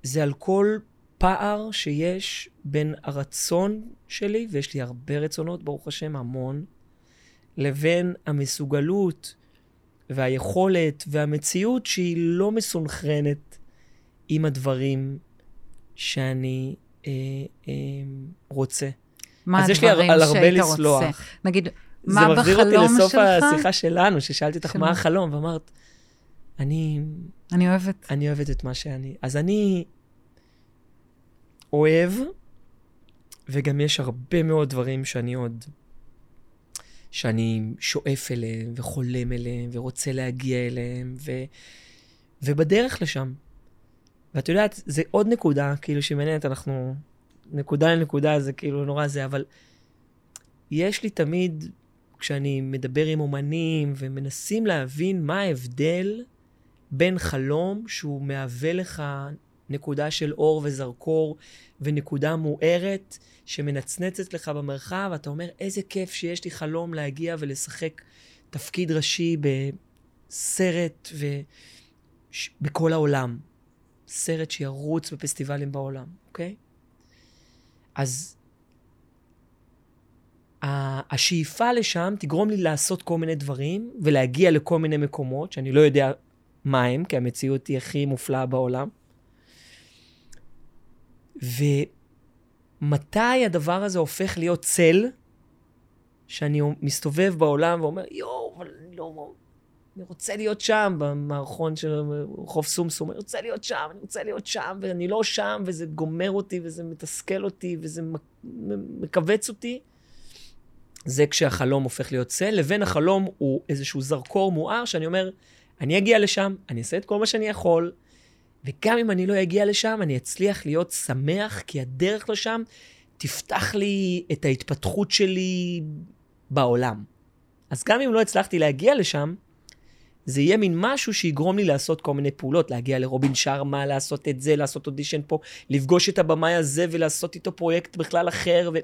זה על כל פער שיש בין הרצון שלי, ויש לי הרבה רצונות, ברוך השם, המון, לבין המסוגלות והיכולת והמציאות שהיא לא מסונכרנת עם הדברים שאני אה, אה, רוצה. מה הדברים שהיית רוצה? נגיד, מה בחלום שלך? זה מחזיר אותי לסוף השיחה שלנו, ששאלתי אותך מה החלום, ואמרת, אני... אני אוהבת. אני אוהבת את מה שאני. אז אני אוהב, וגם יש הרבה מאוד דברים שאני עוד... שאני שואף אליהם, וחולם אליהם, ורוצה להגיע אליהם, ו... ובדרך לשם. ואת יודעת, זה עוד נקודה, כאילו, שמעניינת, אנחנו... נקודה לנקודה זה כאילו נורא זה, אבל יש לי תמיד כשאני מדבר עם אומנים ומנסים להבין מה ההבדל בין חלום שהוא מהווה לך נקודה של אור וזרקור ונקודה מוארת שמנצנצת לך במרחב, אתה אומר, איזה כיף שיש לי חלום להגיע ולשחק תפקיד ראשי בסרט ובכל העולם. סרט שירוץ בפסטיבלים בעולם, אוקיי? אז השאיפה לשם תגרום לי לעשות כל מיני דברים ולהגיע לכל מיני מקומות שאני לא יודע מה הם, כי המציאות היא הכי מופלאה בעולם. ומתי הדבר הזה הופך להיות צל, שאני מסתובב בעולם ואומר, יואו, אבל אני לא... אני רוצה להיות שם, במערכון של רחוב סומסום, אני רוצה להיות שם, אני רוצה להיות שם, ואני לא שם, וזה גומר אותי, וזה מתסכל אותי, וזה מכווץ אותי. זה כשהחלום הופך להיות צל, לבין החלום הוא איזשהו זרקור מואר, שאני אומר, אני אגיע לשם, אני אעשה את כל מה שאני יכול, וגם אם אני לא אגיע לשם, אני אצליח להיות שמח, כי הדרך לשם תפתח לי את ההתפתחות שלי בעולם. אז גם אם לא הצלחתי להגיע לשם, זה יהיה מין משהו שיגרום לי לעשות כל מיני פעולות, להגיע לרובין שרמה, לעשות את זה, לעשות אודישן פה, לפגוש את הבמאי הזה ולעשות איתו פרויקט בכלל אחר, ו...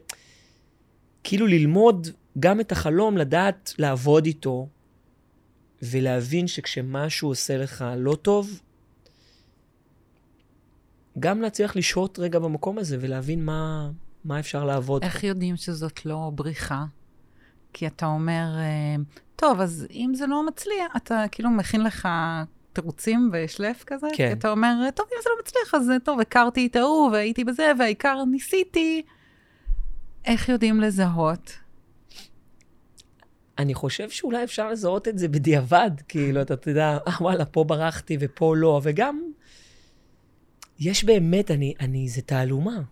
כאילו ללמוד גם את החלום, לדעת לעבוד איתו, ולהבין שכשמשהו עושה לך לא טוב, גם להצליח לשהות רגע במקום הזה ולהבין מה, מה אפשר לעבוד. איך פה. יודעים שזאת לא בריחה? כי אתה אומר, אה, טוב, אז אם זה לא מצליח, אתה כאילו מכין לך תירוצים ושלף כזה? כן. כי אתה אומר, טוב, אם זה לא מצליח, אז טוב, הכרתי את ההוא והייתי בזה, והעיקר ניסיתי. איך יודעים לזהות? אני חושב שאולי אפשר לזהות את זה בדיעבד, כאילו, אתה יודע, אה, וואלה, פה ברחתי ופה לא, וגם, יש באמת, אני, אני, זה תעלומה.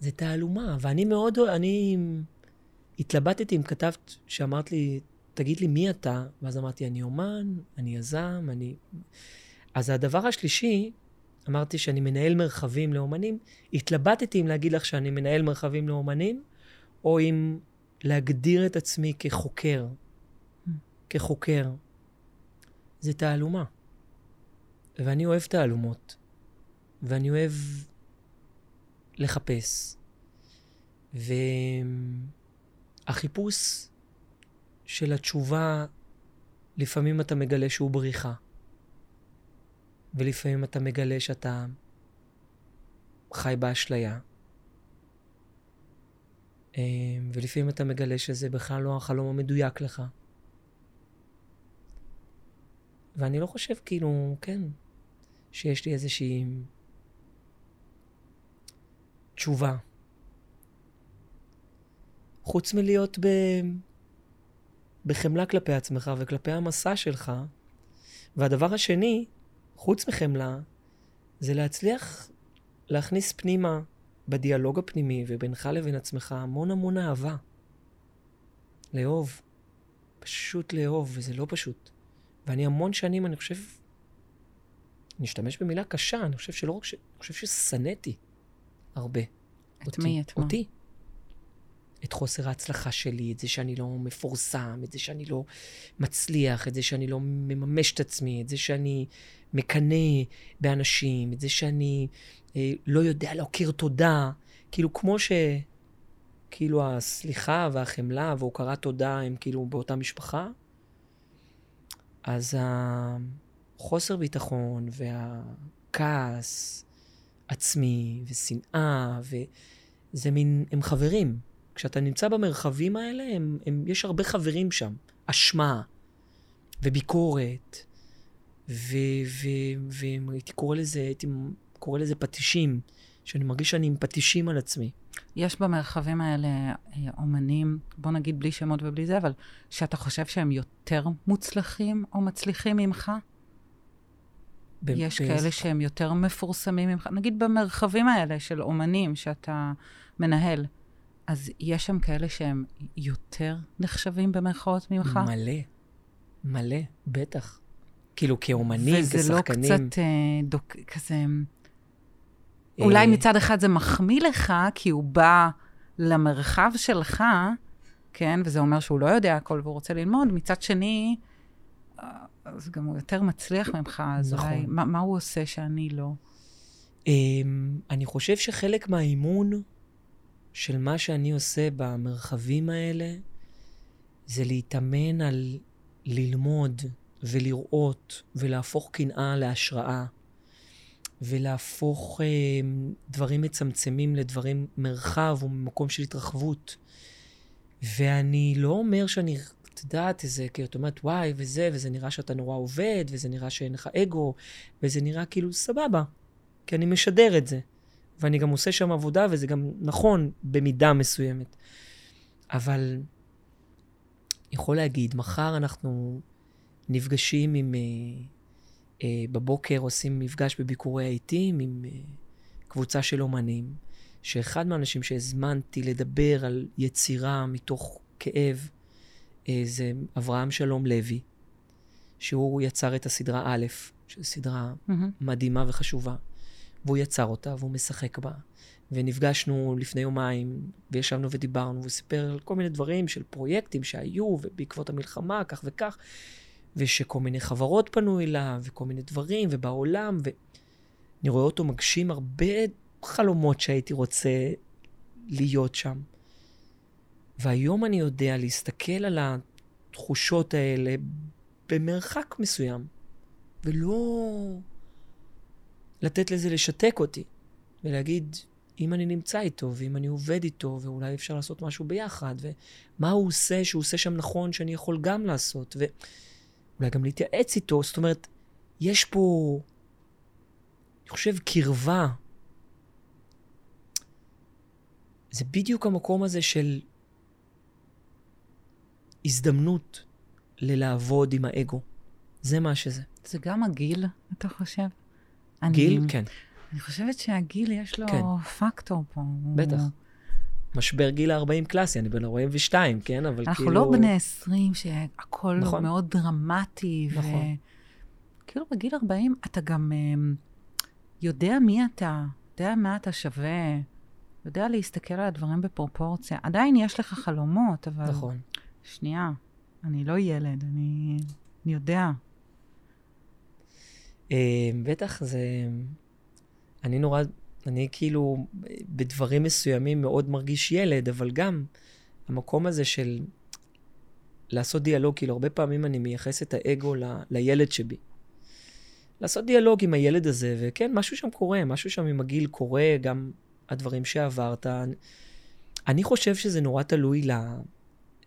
זה תעלומה, ואני מאוד, אני התלבטתי אם כתבת, שאמרת לי, תגיד לי מי אתה, ואז אמרתי, אני אומן, אני יזם, אני... אז הדבר השלישי, אמרתי שאני מנהל מרחבים לאומנים, התלבטתי אם להגיד לך שאני מנהל מרחבים לאומנים, או אם להגדיר את עצמי כחוקר. כחוקר. זה תעלומה. ואני אוהב תעלומות. ואני אוהב לחפש. והחיפוש של התשובה לפעמים אתה מגלה שהוא בריחה, ולפעמים אתה מגלה שאתה חי באשליה, ולפעמים אתה מגלה שזה בכלל לא החלום המדויק לך. ואני לא חושב, כאילו, כן, שיש לי איזושהי תשובה. חוץ מלהיות ב... בחמלה כלפי עצמך וכלפי המסע שלך. והדבר השני, חוץ מחמלה, זה להצליח להכניס פנימה בדיאלוג הפנימי ובינך לבין עצמך המון המון אהבה. לאהוב. פשוט לאהוב, וזה לא פשוט. ואני המון שנים, אני חושב, אני אשתמש במילה קשה, אני חושב שלא רק ש... אני חושב ששנאתי הרבה. את אותי, מי? את מה? אותי. את חוסר ההצלחה שלי, את זה שאני לא מפורסם, את זה שאני לא מצליח, את זה שאני לא מממש את עצמי, את זה שאני מקנא באנשים, את זה שאני אה, לא יודע להכיר תודה. כאילו, כמו ש... כאילו הסליחה והחמלה והוקרת תודה הם כאילו באותה משפחה, אז החוסר ביטחון והכעס עצמי ושנאה, וזה מין, הם חברים. כשאתה נמצא במרחבים האלה, הם, הם, יש הרבה חברים שם. אשמה וביקורת, והייתי קורא לזה, הייתי קורא לזה פטישים, שאני מרגיש שאני עם פטישים על עצמי. יש במרחבים האלה אה, אומנים, בוא נגיד בלי שמות ובלי זה, אבל שאתה חושב שהם יותר מוצלחים או מצליחים ממך? ב- יש באיזה- כאלה שהם יותר מפורסמים ממך, נגיד במרחבים האלה של אומנים שאתה מנהל, אז יש שם כאלה שהם יותר נחשבים במרכאות ממך? מלא, מלא, בטח. כאילו כאומנים, וזה לא כשחקנים. קצת אה, דוק, כזה... אולי מצד אחד זה מחמיא לך, כי הוא בא למרחב שלך, כן, וזה אומר שהוא לא יודע הכל והוא רוצה ללמוד, מצד שני, אה, אז גם הוא יותר מצליח ממך, אז נכון. אולי, מה, מה הוא עושה שאני לא? אמ, אני חושב שחלק מהאימון של מה שאני עושה במרחבים האלה, זה להתאמן על ללמוד ולראות ולהפוך קנאה להשראה, ולהפוך אמ, דברים מצמצמים לדברים מרחב וממקום של התרחבות. ואני לא אומר שאני, את יודעת, איזה, כי את אומרת, וואי, וזה, וזה נראה שאתה נורא עובד, וזה נראה שאין לך אגו, וזה נראה כאילו סבבה, כי אני משדר את זה. ואני גם עושה שם עבודה, וזה גם נכון במידה מסוימת. אבל יכול להגיד, מחר אנחנו נפגשים עם... אה, אה, בבוקר עושים מפגש בביקורי העיתים עם אה, קבוצה של אומנים, שאחד מהאנשים שהזמנתי לדבר על יצירה מתוך כאב אה, זה אברהם שלום לוי, שהוא יצר את הסדרה א', שזו סדרה מהמם. מדהימה וחשובה, והוא יצר אותה והוא משחק בה. ונפגשנו לפני יומיים, וישבנו ודיברנו, והוא סיפר על כל מיני דברים של פרויקטים שהיו, ובעקבות המלחמה, כך וכך, ושכל מיני חברות פנו אליו, וכל מיני דברים, ובעולם, ואני רואה אותו מגשים הרבה חלומות שהייתי רוצה להיות שם. והיום אני יודע להסתכל על התחושות האלה במרחק מסוים, ולא לתת לזה לשתק אותי, ולהגיד, אם אני נמצא איתו, ואם אני עובד איתו, ואולי אפשר לעשות משהו ביחד, ומה הוא עושה שהוא עושה שם נכון, שאני יכול גם לעשות, ואולי גם להתייעץ איתו. זאת אומרת, יש פה, אני חושב, קרבה. זה בדיוק המקום הזה של הזדמנות ללעבוד עם האגו. זה מה שזה. זה גם הגיל, אתה חושב? גיל? אני, כן. אני חושבת שהגיל יש לו כן. פקטור פה. בטח. משבר גיל ה-40 קלאסי, אני בן 42, כן? אבל אנחנו כאילו... לא בני 20 שהכל נכון. מאוד דרמטי. ו... נכון. כאילו בגיל 40 אתה גם um, יודע מי אתה, יודע מה אתה שווה, יודע להסתכל על הדברים בפרופורציה. עדיין יש לך חלומות, אבל... נכון. שנייה, אני לא ילד, אני, אני יודע. אה, בטח, זה... אני נורא... אני כאילו בדברים מסוימים מאוד מרגיש ילד, אבל גם המקום הזה של לעשות דיאלוג, כאילו הרבה פעמים אני מייחס את האגו ל, לילד שבי. לעשות דיאלוג עם הילד הזה, וכן, משהו שם קורה, משהו שם עם הגיל קורה, גם הדברים שעברת. אני חושב שזה נורא תלוי ל...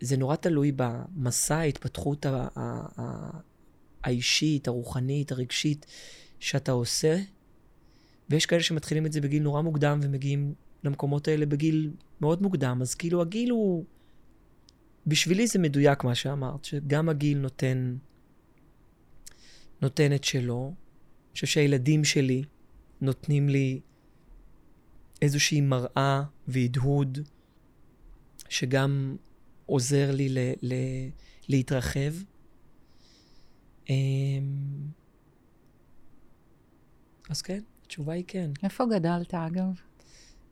זה נורא תלוי במסע ההתפתחות ה- ה- ה- האישית, הרוחנית, הרגשית שאתה עושה, ויש כאלה שמתחילים את זה בגיל נורא מוקדם ומגיעים למקומות האלה בגיל מאוד מוקדם. אז כאילו הגיל הוא... בשבילי זה מדויק מה שאמרת, שגם הגיל נותן, נותן את שלו. אני חושב שהילדים שלי נותנים לי איזושהי מראה והדהוד, שגם עוזר לי ל, ל, להתרחב. אמ, אז כן, התשובה היא כן. איפה גדלת, אגב?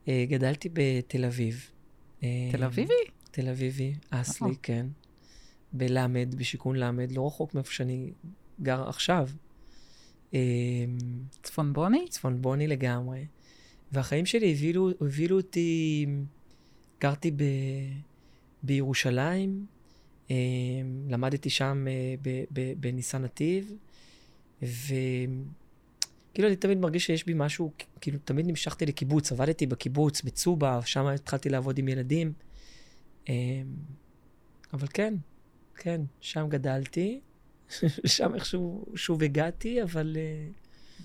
אה, גדלתי בתל אביב. תל אמ, אביבי? תל אביבי, אסלי, אה. כן. בלמד, בשיכון למד, לא רחוק מאיפה שאני גר עכשיו. אמ, צפון בוני? צפון בוני לגמרי. והחיים שלי הובילו, הובילו אותי, גרתי ב, בירושלים, למדתי שם אה, בניסן נתיב, וכאילו אני תמיד מרגיש שיש בי משהו, כאילו תמיד נמשכתי לקיבוץ, עבדתי בקיבוץ, בצובה, שם התחלתי לעבוד עם ילדים. אמ, אבל כן, כן, שם גדלתי, (laughs) שם איכשהו שוב הגעתי, אבל... אה,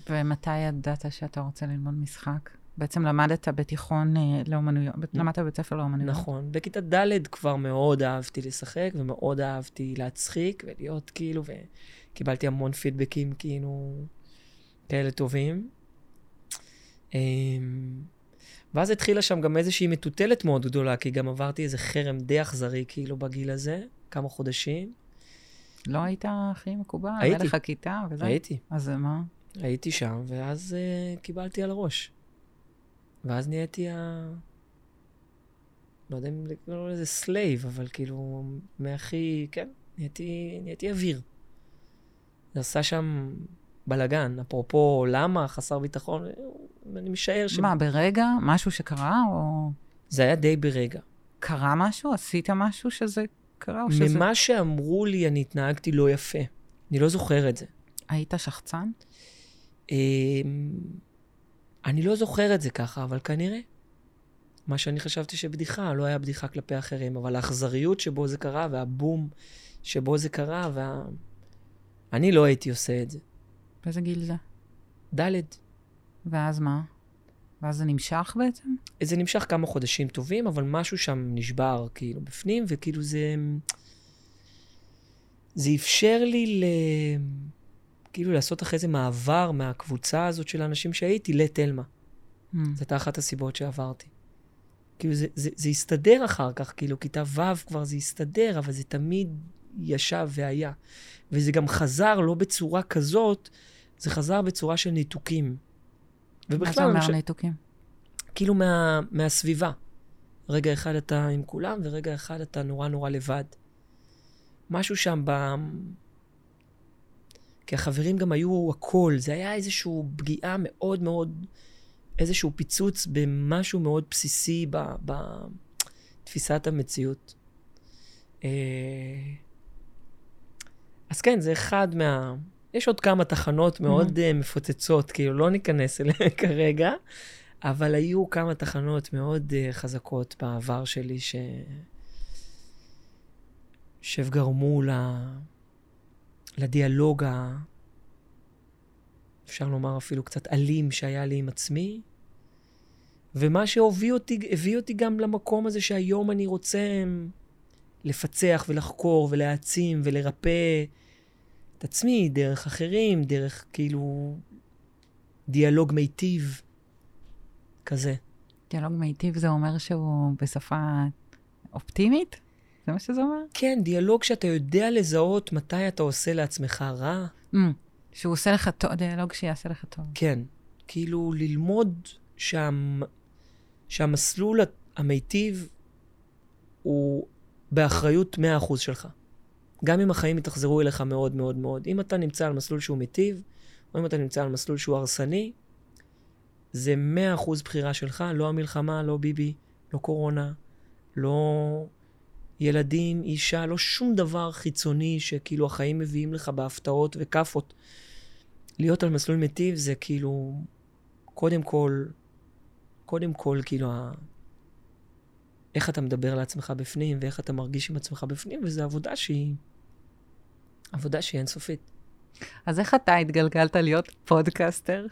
ומתי ידעת שאתה רוצה ללמוד משחק? בעצם למדת בתיכון אה, לאומנויות, למדת בבית ספר לאומנויות. נכון. בכיתה ד' כבר מאוד אהבתי לשחק, ומאוד אהבתי להצחיק, ולהיות כאילו, וקיבלתי המון פידבקים כאילו כאלה טובים. אמ, ואז התחילה שם גם איזושהי מטוטלת מאוד גדולה, כי גם עברתי איזה חרם די אכזרי כאילו בגיל הזה, כמה חודשים. לא היית הכי מקובל? הייתי. היה לך כיתה וזה? הייתי, אז מה? הייתי שם, ואז uh, קיבלתי על הראש. ואז נהייתי ה... לא יודע אם לקרוא לזה slave, אבל כאילו, מהכי, כן, נהייתי, נהייתי אוויר. זה עשה שם בלאגן. אפרופו, למה חסר ביטחון, אני משער ש... מה, ברגע? משהו שקרה, או זה היה די ברגע. קרה משהו? עשית משהו שזה קרה? או שזה... ממה שאמרו לי, אני התנהגתי לא יפה. אני לא זוכר את זה. היית שחצן? אני לא זוכר את זה ככה, אבל כנראה. מה שאני חשבתי שבדיחה, לא היה בדיחה כלפי אחרים, אבל האכזריות שבו זה קרה, והבום שבו זה קרה, וה... אני לא הייתי עושה את זה. באיזה גיל זה? ד'. ואז מה? ואז זה נמשך בעצם? זה נמשך כמה חודשים טובים, אבל משהו שם נשבר, כאילו, בפנים, וכאילו זה... זה אפשר לי ל... כאילו לעשות אחרי זה מעבר מהקבוצה הזאת של האנשים שהייתי לתלמה. Mm. זו הייתה אחת הסיבות שעברתי. כאילו, זה, זה, זה הסתדר אחר כך, כאילו, כיתה ו' כבר זה הסתדר, אבל זה תמיד ישב והיה. וזה גם חזר לא בצורה כזאת, זה חזר בצורה של ניתוקים. מה זה אומר חושב- ניתוקים? כאילו מה, מהסביבה. רגע אחד אתה עם כולם, ורגע אחד אתה נורא נורא לבד. משהו שם ב... כי החברים גם היו הכל, זה היה איזושהי פגיעה מאוד מאוד, איזשהו פיצוץ במשהו מאוד בסיסי ב- בתפיסת המציאות. אה, אז כן, זה אחד מה... יש עוד כמה תחנות מאוד mm-hmm. מפוצצות, כאילו, לא ניכנס אליהן (laughs) כרגע, אבל היו כמה תחנות מאוד uh, חזקות בעבר שלי, ש... שגרמו ל... לדיאלוג ה... אפשר לומר אפילו קצת אלים שהיה לי עם עצמי, ומה שהביא אותי, אותי גם למקום הזה שהיום אני רוצה לפצח ולחקור ולהעצים ולרפא את עצמי דרך אחרים, דרך כאילו דיאלוג מיטיב כזה. דיאלוג מיטיב זה אומר שהוא בשפה אופטימית? זה מה שזה אומר? כן, דיאלוג שאתה יודע לזהות מתי אתה עושה לעצמך רע. Mm. שהוא עושה לך טוב, דיאלוג שיעשה לך טוב. כן. כאילו ללמוד שהמ... שהמסלול המיטיב הוא באחריות 100% שלך. גם אם החיים יתאכזרו אליך מאוד מאוד מאוד. אם אתה נמצא על מסלול שהוא מיטיב, או אם אתה נמצא על מסלול שהוא הרסני, זה 100% בחירה שלך, לא המלחמה, לא ביבי, לא קורונה, לא ילדים, אישה, לא שום דבר חיצוני שכאילו החיים מביאים לך בהפתעות וכאפות. להיות על מסלול מיטיב זה כאילו, קודם כל, קודם כל, כאילו, ה... איך אתה מדבר לעצמך בפנים, ואיך אתה מרגיש עם עצמך בפנים, וזו עבודה שהיא, עבודה שהיא אינסופית. אז איך אתה התגלגלת להיות פודקאסטר?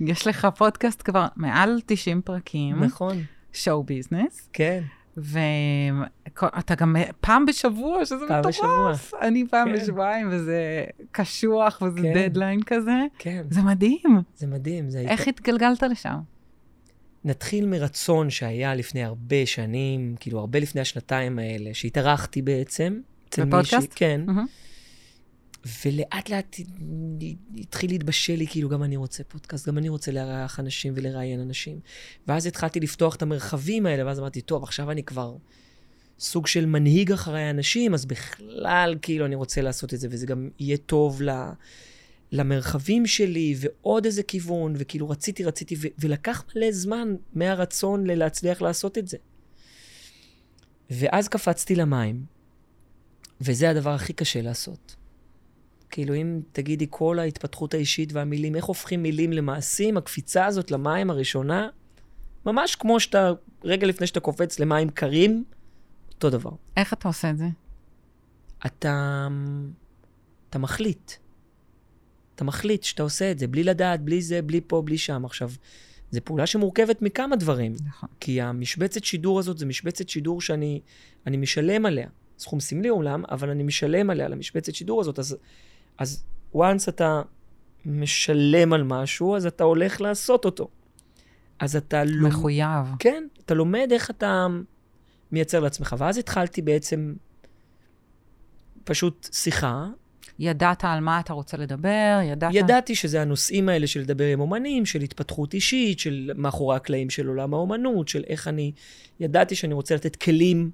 יש לך פודקאסט כבר מעל 90 פרקים. נכון. show business. כן. ואתה גם פעם בשבוע, שזה פעם מטורף. בשבוע. אני פעם כן. בשבועיים, וזה קשוח, וזה כן. דדליין כזה. כן. זה מדהים. זה מדהים. זה איך התגלגלת לשם? נתחיל מרצון שהיה לפני הרבה שנים, כאילו הרבה לפני השנתיים האלה, שהתארחתי בעצם. בפודקאסט? מישהי- כן. מהמם. ולאט לאט התחיל להתבשל לי, כאילו, גם אני רוצה פודקאסט, גם אני רוצה לארח אנשים ולראיין אנשים. ואז התחלתי לפתוח את המרחבים האלה, ואז אמרתי, טוב, עכשיו אני כבר סוג של מנהיג אחרי אנשים, אז בכלל, כאילו, אני רוצה לעשות את זה, וזה גם יהיה טוב ל... למרחבים שלי, ועוד איזה כיוון, וכאילו רציתי, רציתי, ו- ולקח מלא זמן מהרצון ללהצליח לעשות את זה. ואז קפצתי למים, וזה הדבר הכי קשה לעשות. כאילו, אם תגידי כל ההתפתחות האישית והמילים, איך הופכים מילים למעשים, הקפיצה הזאת למים הראשונה, ממש כמו שאתה, רגע לפני שאתה קופץ למים קרים, אותו דבר. איך אתה עושה את זה? אתה, אתה מחליט. אתה מחליט שאתה עושה את זה, בלי לדעת, בלי זה, בלי פה, בלי שם. עכשיו, זו פעולה שמורכבת מכמה דברים. נכון. כי המשבצת שידור הזאת זו משבצת שידור שאני אני משלם עליה. סכום סמלי אומנם, אבל אני משלם עליה, למשבצת שידור הזאת. אז, אז once אתה משלם על משהו, אז אתה הולך לעשות אותו. אז אתה. מחויב. כן, אתה לומד איך אתה מייצר לעצמך. ואז התחלתי בעצם פשוט שיחה. ידעת על מה אתה רוצה לדבר, ידעת... ידעתי שזה הנושאים האלה של לדבר עם אומנים, של התפתחות אישית, של מאחורי הקלעים של עולם האומנות, של איך אני... ידעתי שאני רוצה לתת כלים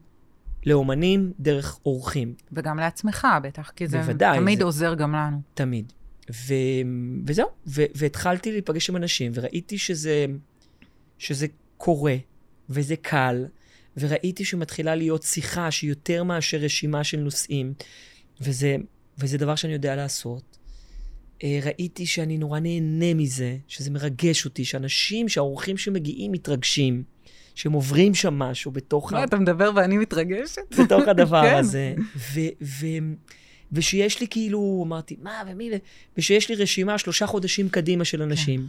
לאומנים דרך אורחים, וגם לעצמך, בטח, כי זה בוודאי, תמיד זה- עוזר גם לנו. תמיד. ו... וזהו, ו... והתחלתי להיפגש עם אנשים, וראיתי שזה, שזה קורה, וזה קל, וראיתי שמתחילה להיות שיחה שהיא יותר מאשר רשימה של נושאים, וזה, וזה דבר שאני יודע לעשות. אה, ראיתי שאני נורא נהנה מזה, שזה מרגש אותי, שאנשים, שהאורחים שמגיעים מתרגשים, שהם עוברים שם משהו בתוך, ה... לא, אתה מדבר ואני מתרגשת. בתוך הדבר כן. הזה. ושיש לי כאילו, אמרתי, מה ומי, ושיש לי רשימה שלושה חודשים קדימה של אנשים.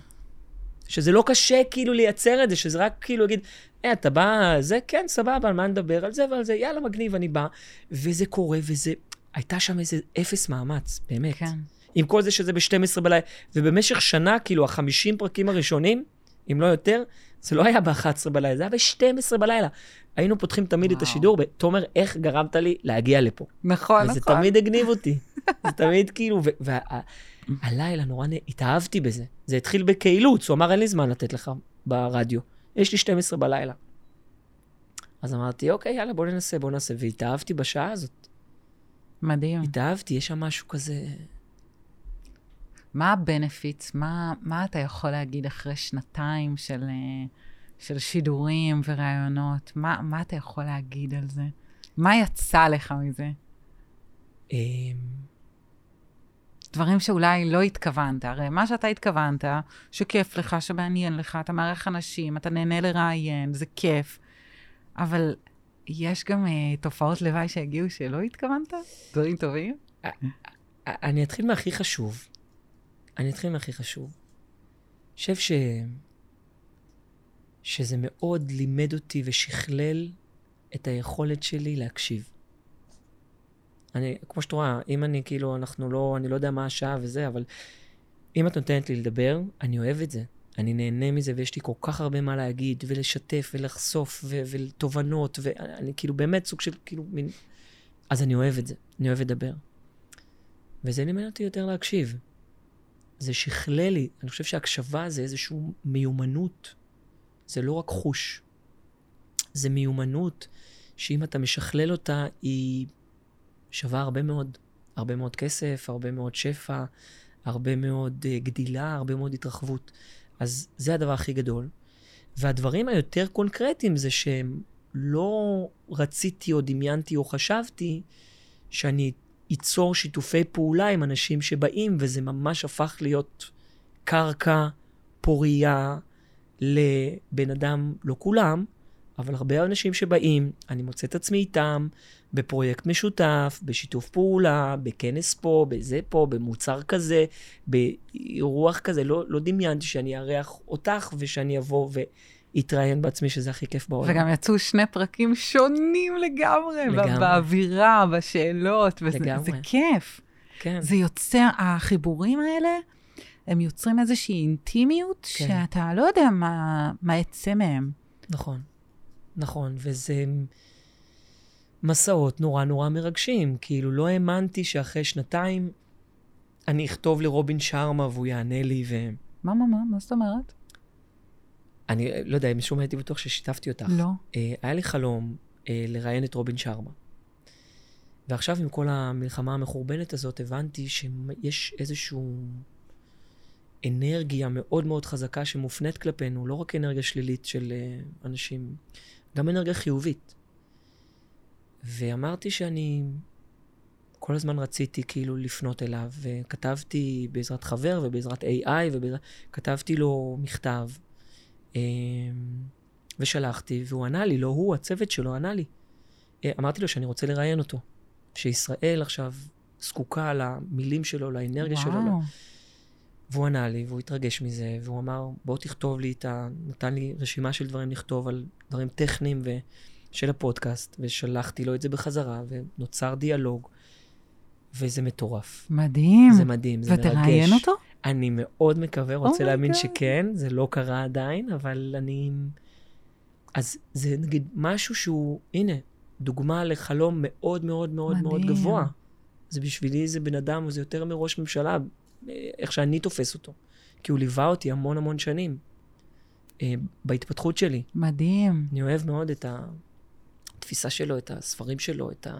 שזה לא קשה כאילו לייצר את זה, שזה רק כאילו להגיד, אה, אתה בא, זה כן, סבבה, על מה נדבר? על זה ועל זה, יאללה, מגניב, אני בא. וזה קורה, וזה... הייתה שם איזה אפס מאמץ, באמת. כן. עם כל זה שזה ב-12 בלילה. ובמשך שנה, כאילו, ה-50 פרקים הראשונים, אם לא יותר, זה לא היה ב-11 בלילה, זה היה ב-12 בלילה. היינו פותחים תמיד את וואו. השידור, ותומר, איך גרמת לי להגיע לפה? נכון, וזה נכון. תמיד הגניב אותי. (laughs) זה תמיד כאילו, והלילה נורא, התאהבתי בזה. זה התחיל בקהילות, הוא אמר, אין לי זמן לתת לך ברדיו. יש לי 12 בלילה. אז אמרתי, אוקיי, יאללה, בוא ננסה, בוא ננסה. והתאהבתי בשעה הזאת. מדהים. התאהבתי, יש שם משהו כזה... מה הבנפיטס? מה, מה אתה יכול להגיד אחרי שנתיים של, אה, של שידורים וראיונות? מה, מה אתה יכול להגיד על זה? מה יצא לך מזה? אמ, דברים שאולי לא התכוונת. הרי מה שאתה התכוונת, שכיף לך, שמעניין לך, אתה מארח אנשים, אתה נהנה לראיין, זה כיף. אבל יש גם uh, תופעות לוואי שהגיעו שלא התכוונת? דברים טובים? אני אתחיל מהכי חשוב. אני אתחיל מהכי חשוב. אני חושב. שזה מאוד לימד אותי ושכלל את היכולת שלי להקשיב. אני, כמו שאת רואה, אם אני כאילו, אנחנו לא, אני לא יודע מה השעה וזה, אבל אם את נותנת לי לדבר, אני אוהב את זה. אני נהנה מזה, ויש לי כל כך הרבה מה להגיד, ולשתף, ולחשוף, ו- ותובנות, ואני כאילו באמת סוג של כאילו מין... אז אני אוהב את זה, אני אוהב לדבר. וזה לימד אותי יותר להקשיב. זה שכלל לי, אני חושב שהקשבה זה איזושהי מיומנות. זה לא רק חוש. זה מיומנות שאם אתה משכלל אותה, היא שווה הרבה מאוד. הרבה מאוד כסף, הרבה מאוד שפע, הרבה מאוד uh, גדילה, הרבה מאוד התרחבות. אז זה הדבר הכי גדול. והדברים היותר קונקרטיים זה שהם לא רציתי או דמיינתי או חשבתי שאני ייצור שיתופי פעולה עם אנשים שבאים, וזה ממש הפך להיות קרקע פורייה לבן אדם, לא כולם, אבל הרבה אנשים שבאים, אני מוצא את עצמי איתם בפרויקט משותף, בשיתוף פעולה, בכנס פה, בזה פה, במוצר כזה, באירוח כזה. לא, לא דמיינתי שאני אארח אותך ושאני אבוא ואתראיין בעצמי, שזה הכי כיף בעולם. וגם יצאו שני פרקים שונים לגמרי, לגמרי. באווירה, בשאלות, וזה לגמרי. זה כיף. כן. זה יוצר, החיבורים האלה, הם יוצרים איזושהי אינטימיות, כן. שאתה לא יודע מה, מה יצא מהם. נכון, נכון, וזה מסעות נורא נורא מרגשים. כאילו, לא האמנתי שאחרי שנתיים אני אכתוב לרובין שרמה והוא יענה לי, ו... מה, מה, מה, מה זאת אומרת? אני לא יודע, אם שומע הייתי בטוח ששיתפתי אותך. לא. אה, היה לי חלום אה, לראיין את רובין שרמה. ועכשיו, עם כל המלחמה המחורבנת הזאת, הבנתי שיש איזושהי אנרגיה מאוד מאוד חזקה שמופנית כלפינו, לא רק אנרגיה שלילית של אה, אנשים, גם אנרגיה חיובית. ואמרתי שאני כל הזמן רציתי כאילו לפנות אליו, וכתבתי בעזרת חבר ובעזרת AI, ובעזרת... כתבתי לו מכתב, אה, ושלחתי, והוא ענה לי, לא הוא, הצוות שלו ענה לי. אה, אמרתי לו שאני רוצה לראיין אותו, שישראל עכשיו זקוקה למילים שלו, לאנרגיה שלו. וואו. והוא ענה לי, והוא התרגש מזה, והוא אמר, בוא תכתוב לי את ה... נתן לי רשימה של דברים לכתוב על דברים טכניים ו... של הפודקאסט, ושלחתי לו את זה בחזרה, ונוצר דיאלוג, וזה מטורף. מדהים. זה מדהים, זה מרגש. ותראיין אותו? אני מאוד מקווה, רוצה Oh להאמין God. שכן, זה לא קרה עדיין, אבל אני... אז זה נגיד משהו שהוא, הנה, דוגמה לחלום מאוד מאוד מאוד מאוד. גבוה. זה בשבילי זה בן אדם, וזה יותר מראש ממשלה, איך שאני תופס אותו. כי הוא ליווה אותי המון המון שנים אה, בהתפתחות שלי. מדהים. אני אוהב מאוד את התפיסה שלו, את הספרים שלו, את, ה...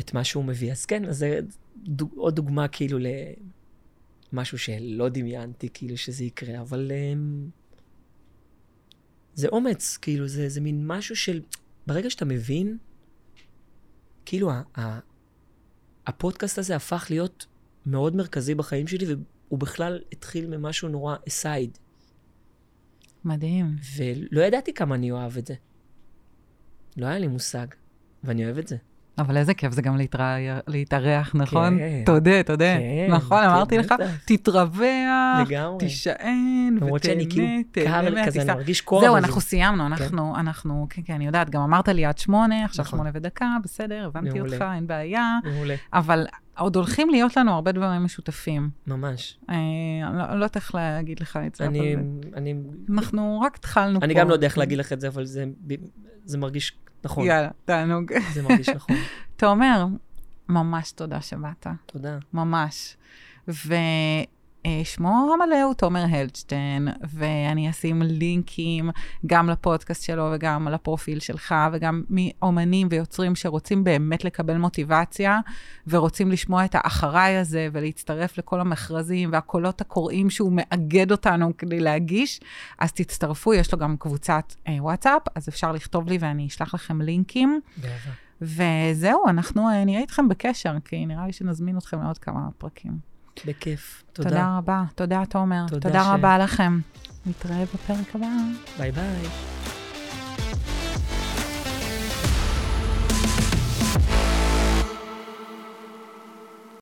את מה שהוא מביא. אז כן, אז זה דוג... עוד דוגמה כאילו למשהו שלא דמיינתי כאילו שזה יקרה, אבל um, זה אומץ, כאילו, זה, זה מין משהו של... ברגע שאתה מבין, כאילו, ה... ה... הפודקאסט הזה הפך להיות מאוד מרכזי בחיים שלי, והוא בכלל התחיל ממשהו נורא אסייד. מדהים. ולא ידעתי כמה אני אוהב את זה. לא היה לי מושג, ואני אוהב את זה. אבל איזה כיף זה גם להתרא- להתארח, נכון? כן. תודה, תודה. כן, נכון, כן, אמרתי לך. תתרווח, לגמרי. תישען, למרות שאני כאילו ותהנה, קר תהנה לי כזה, אני מהטיסה. מרגיש קור. זהו, אנחנו סיימנו, אנחנו, אנחנו, כן, כן, אני יודעת, גם אמרת לי עד שמונה, עכשיו נכון. שמונה ודקה, בסדר, הבנתי. אותך, אין בעיה, מעולה, אבל עוד הולכים להיות לנו הרבה דברים משותפים. ממש. אה, אני לא- אני לא יודעת איך להגיד לך את זה, אבל אני, אנחנו רק התחלנו פה. אני גם לא יודע איך להגיד לך את זה, אבל זה, זה מרגיש נכון. יאללה, תענוג. זה מרגיש נכון. (laughs) תומר, ממש תודה שבאת. תודה. ממש. ושמו המלא הוא תומר הלדשטיין, ואני אשים לינקים גם לפודקאסט שלו וגם לפרופיל שלך, וגם מאומנים ויוצרים שרוצים באמת לקבל מוטיבציה, ורוצים לשמוע את האחריי הזה, ולהצטרף לכל המכרזים והקולות הקוראים שהוא מאגד אותנו כדי להגיש, אז תצטרפו, יש לו גם קבוצת אה, וואטסאפ, אז אפשר לכתוב לי ואני אשלח לכם לינקים. וזהו, אנחנו אה, נהיה איתכם בקשר, כי נראה לי שנזמין אתכם לעוד כמה פרקים. בכיף. תודה, תודה. רבה. תודה, תומר. תודה תודה ש- רבה לכם. נתראה בפרק הבא. ביי ביי.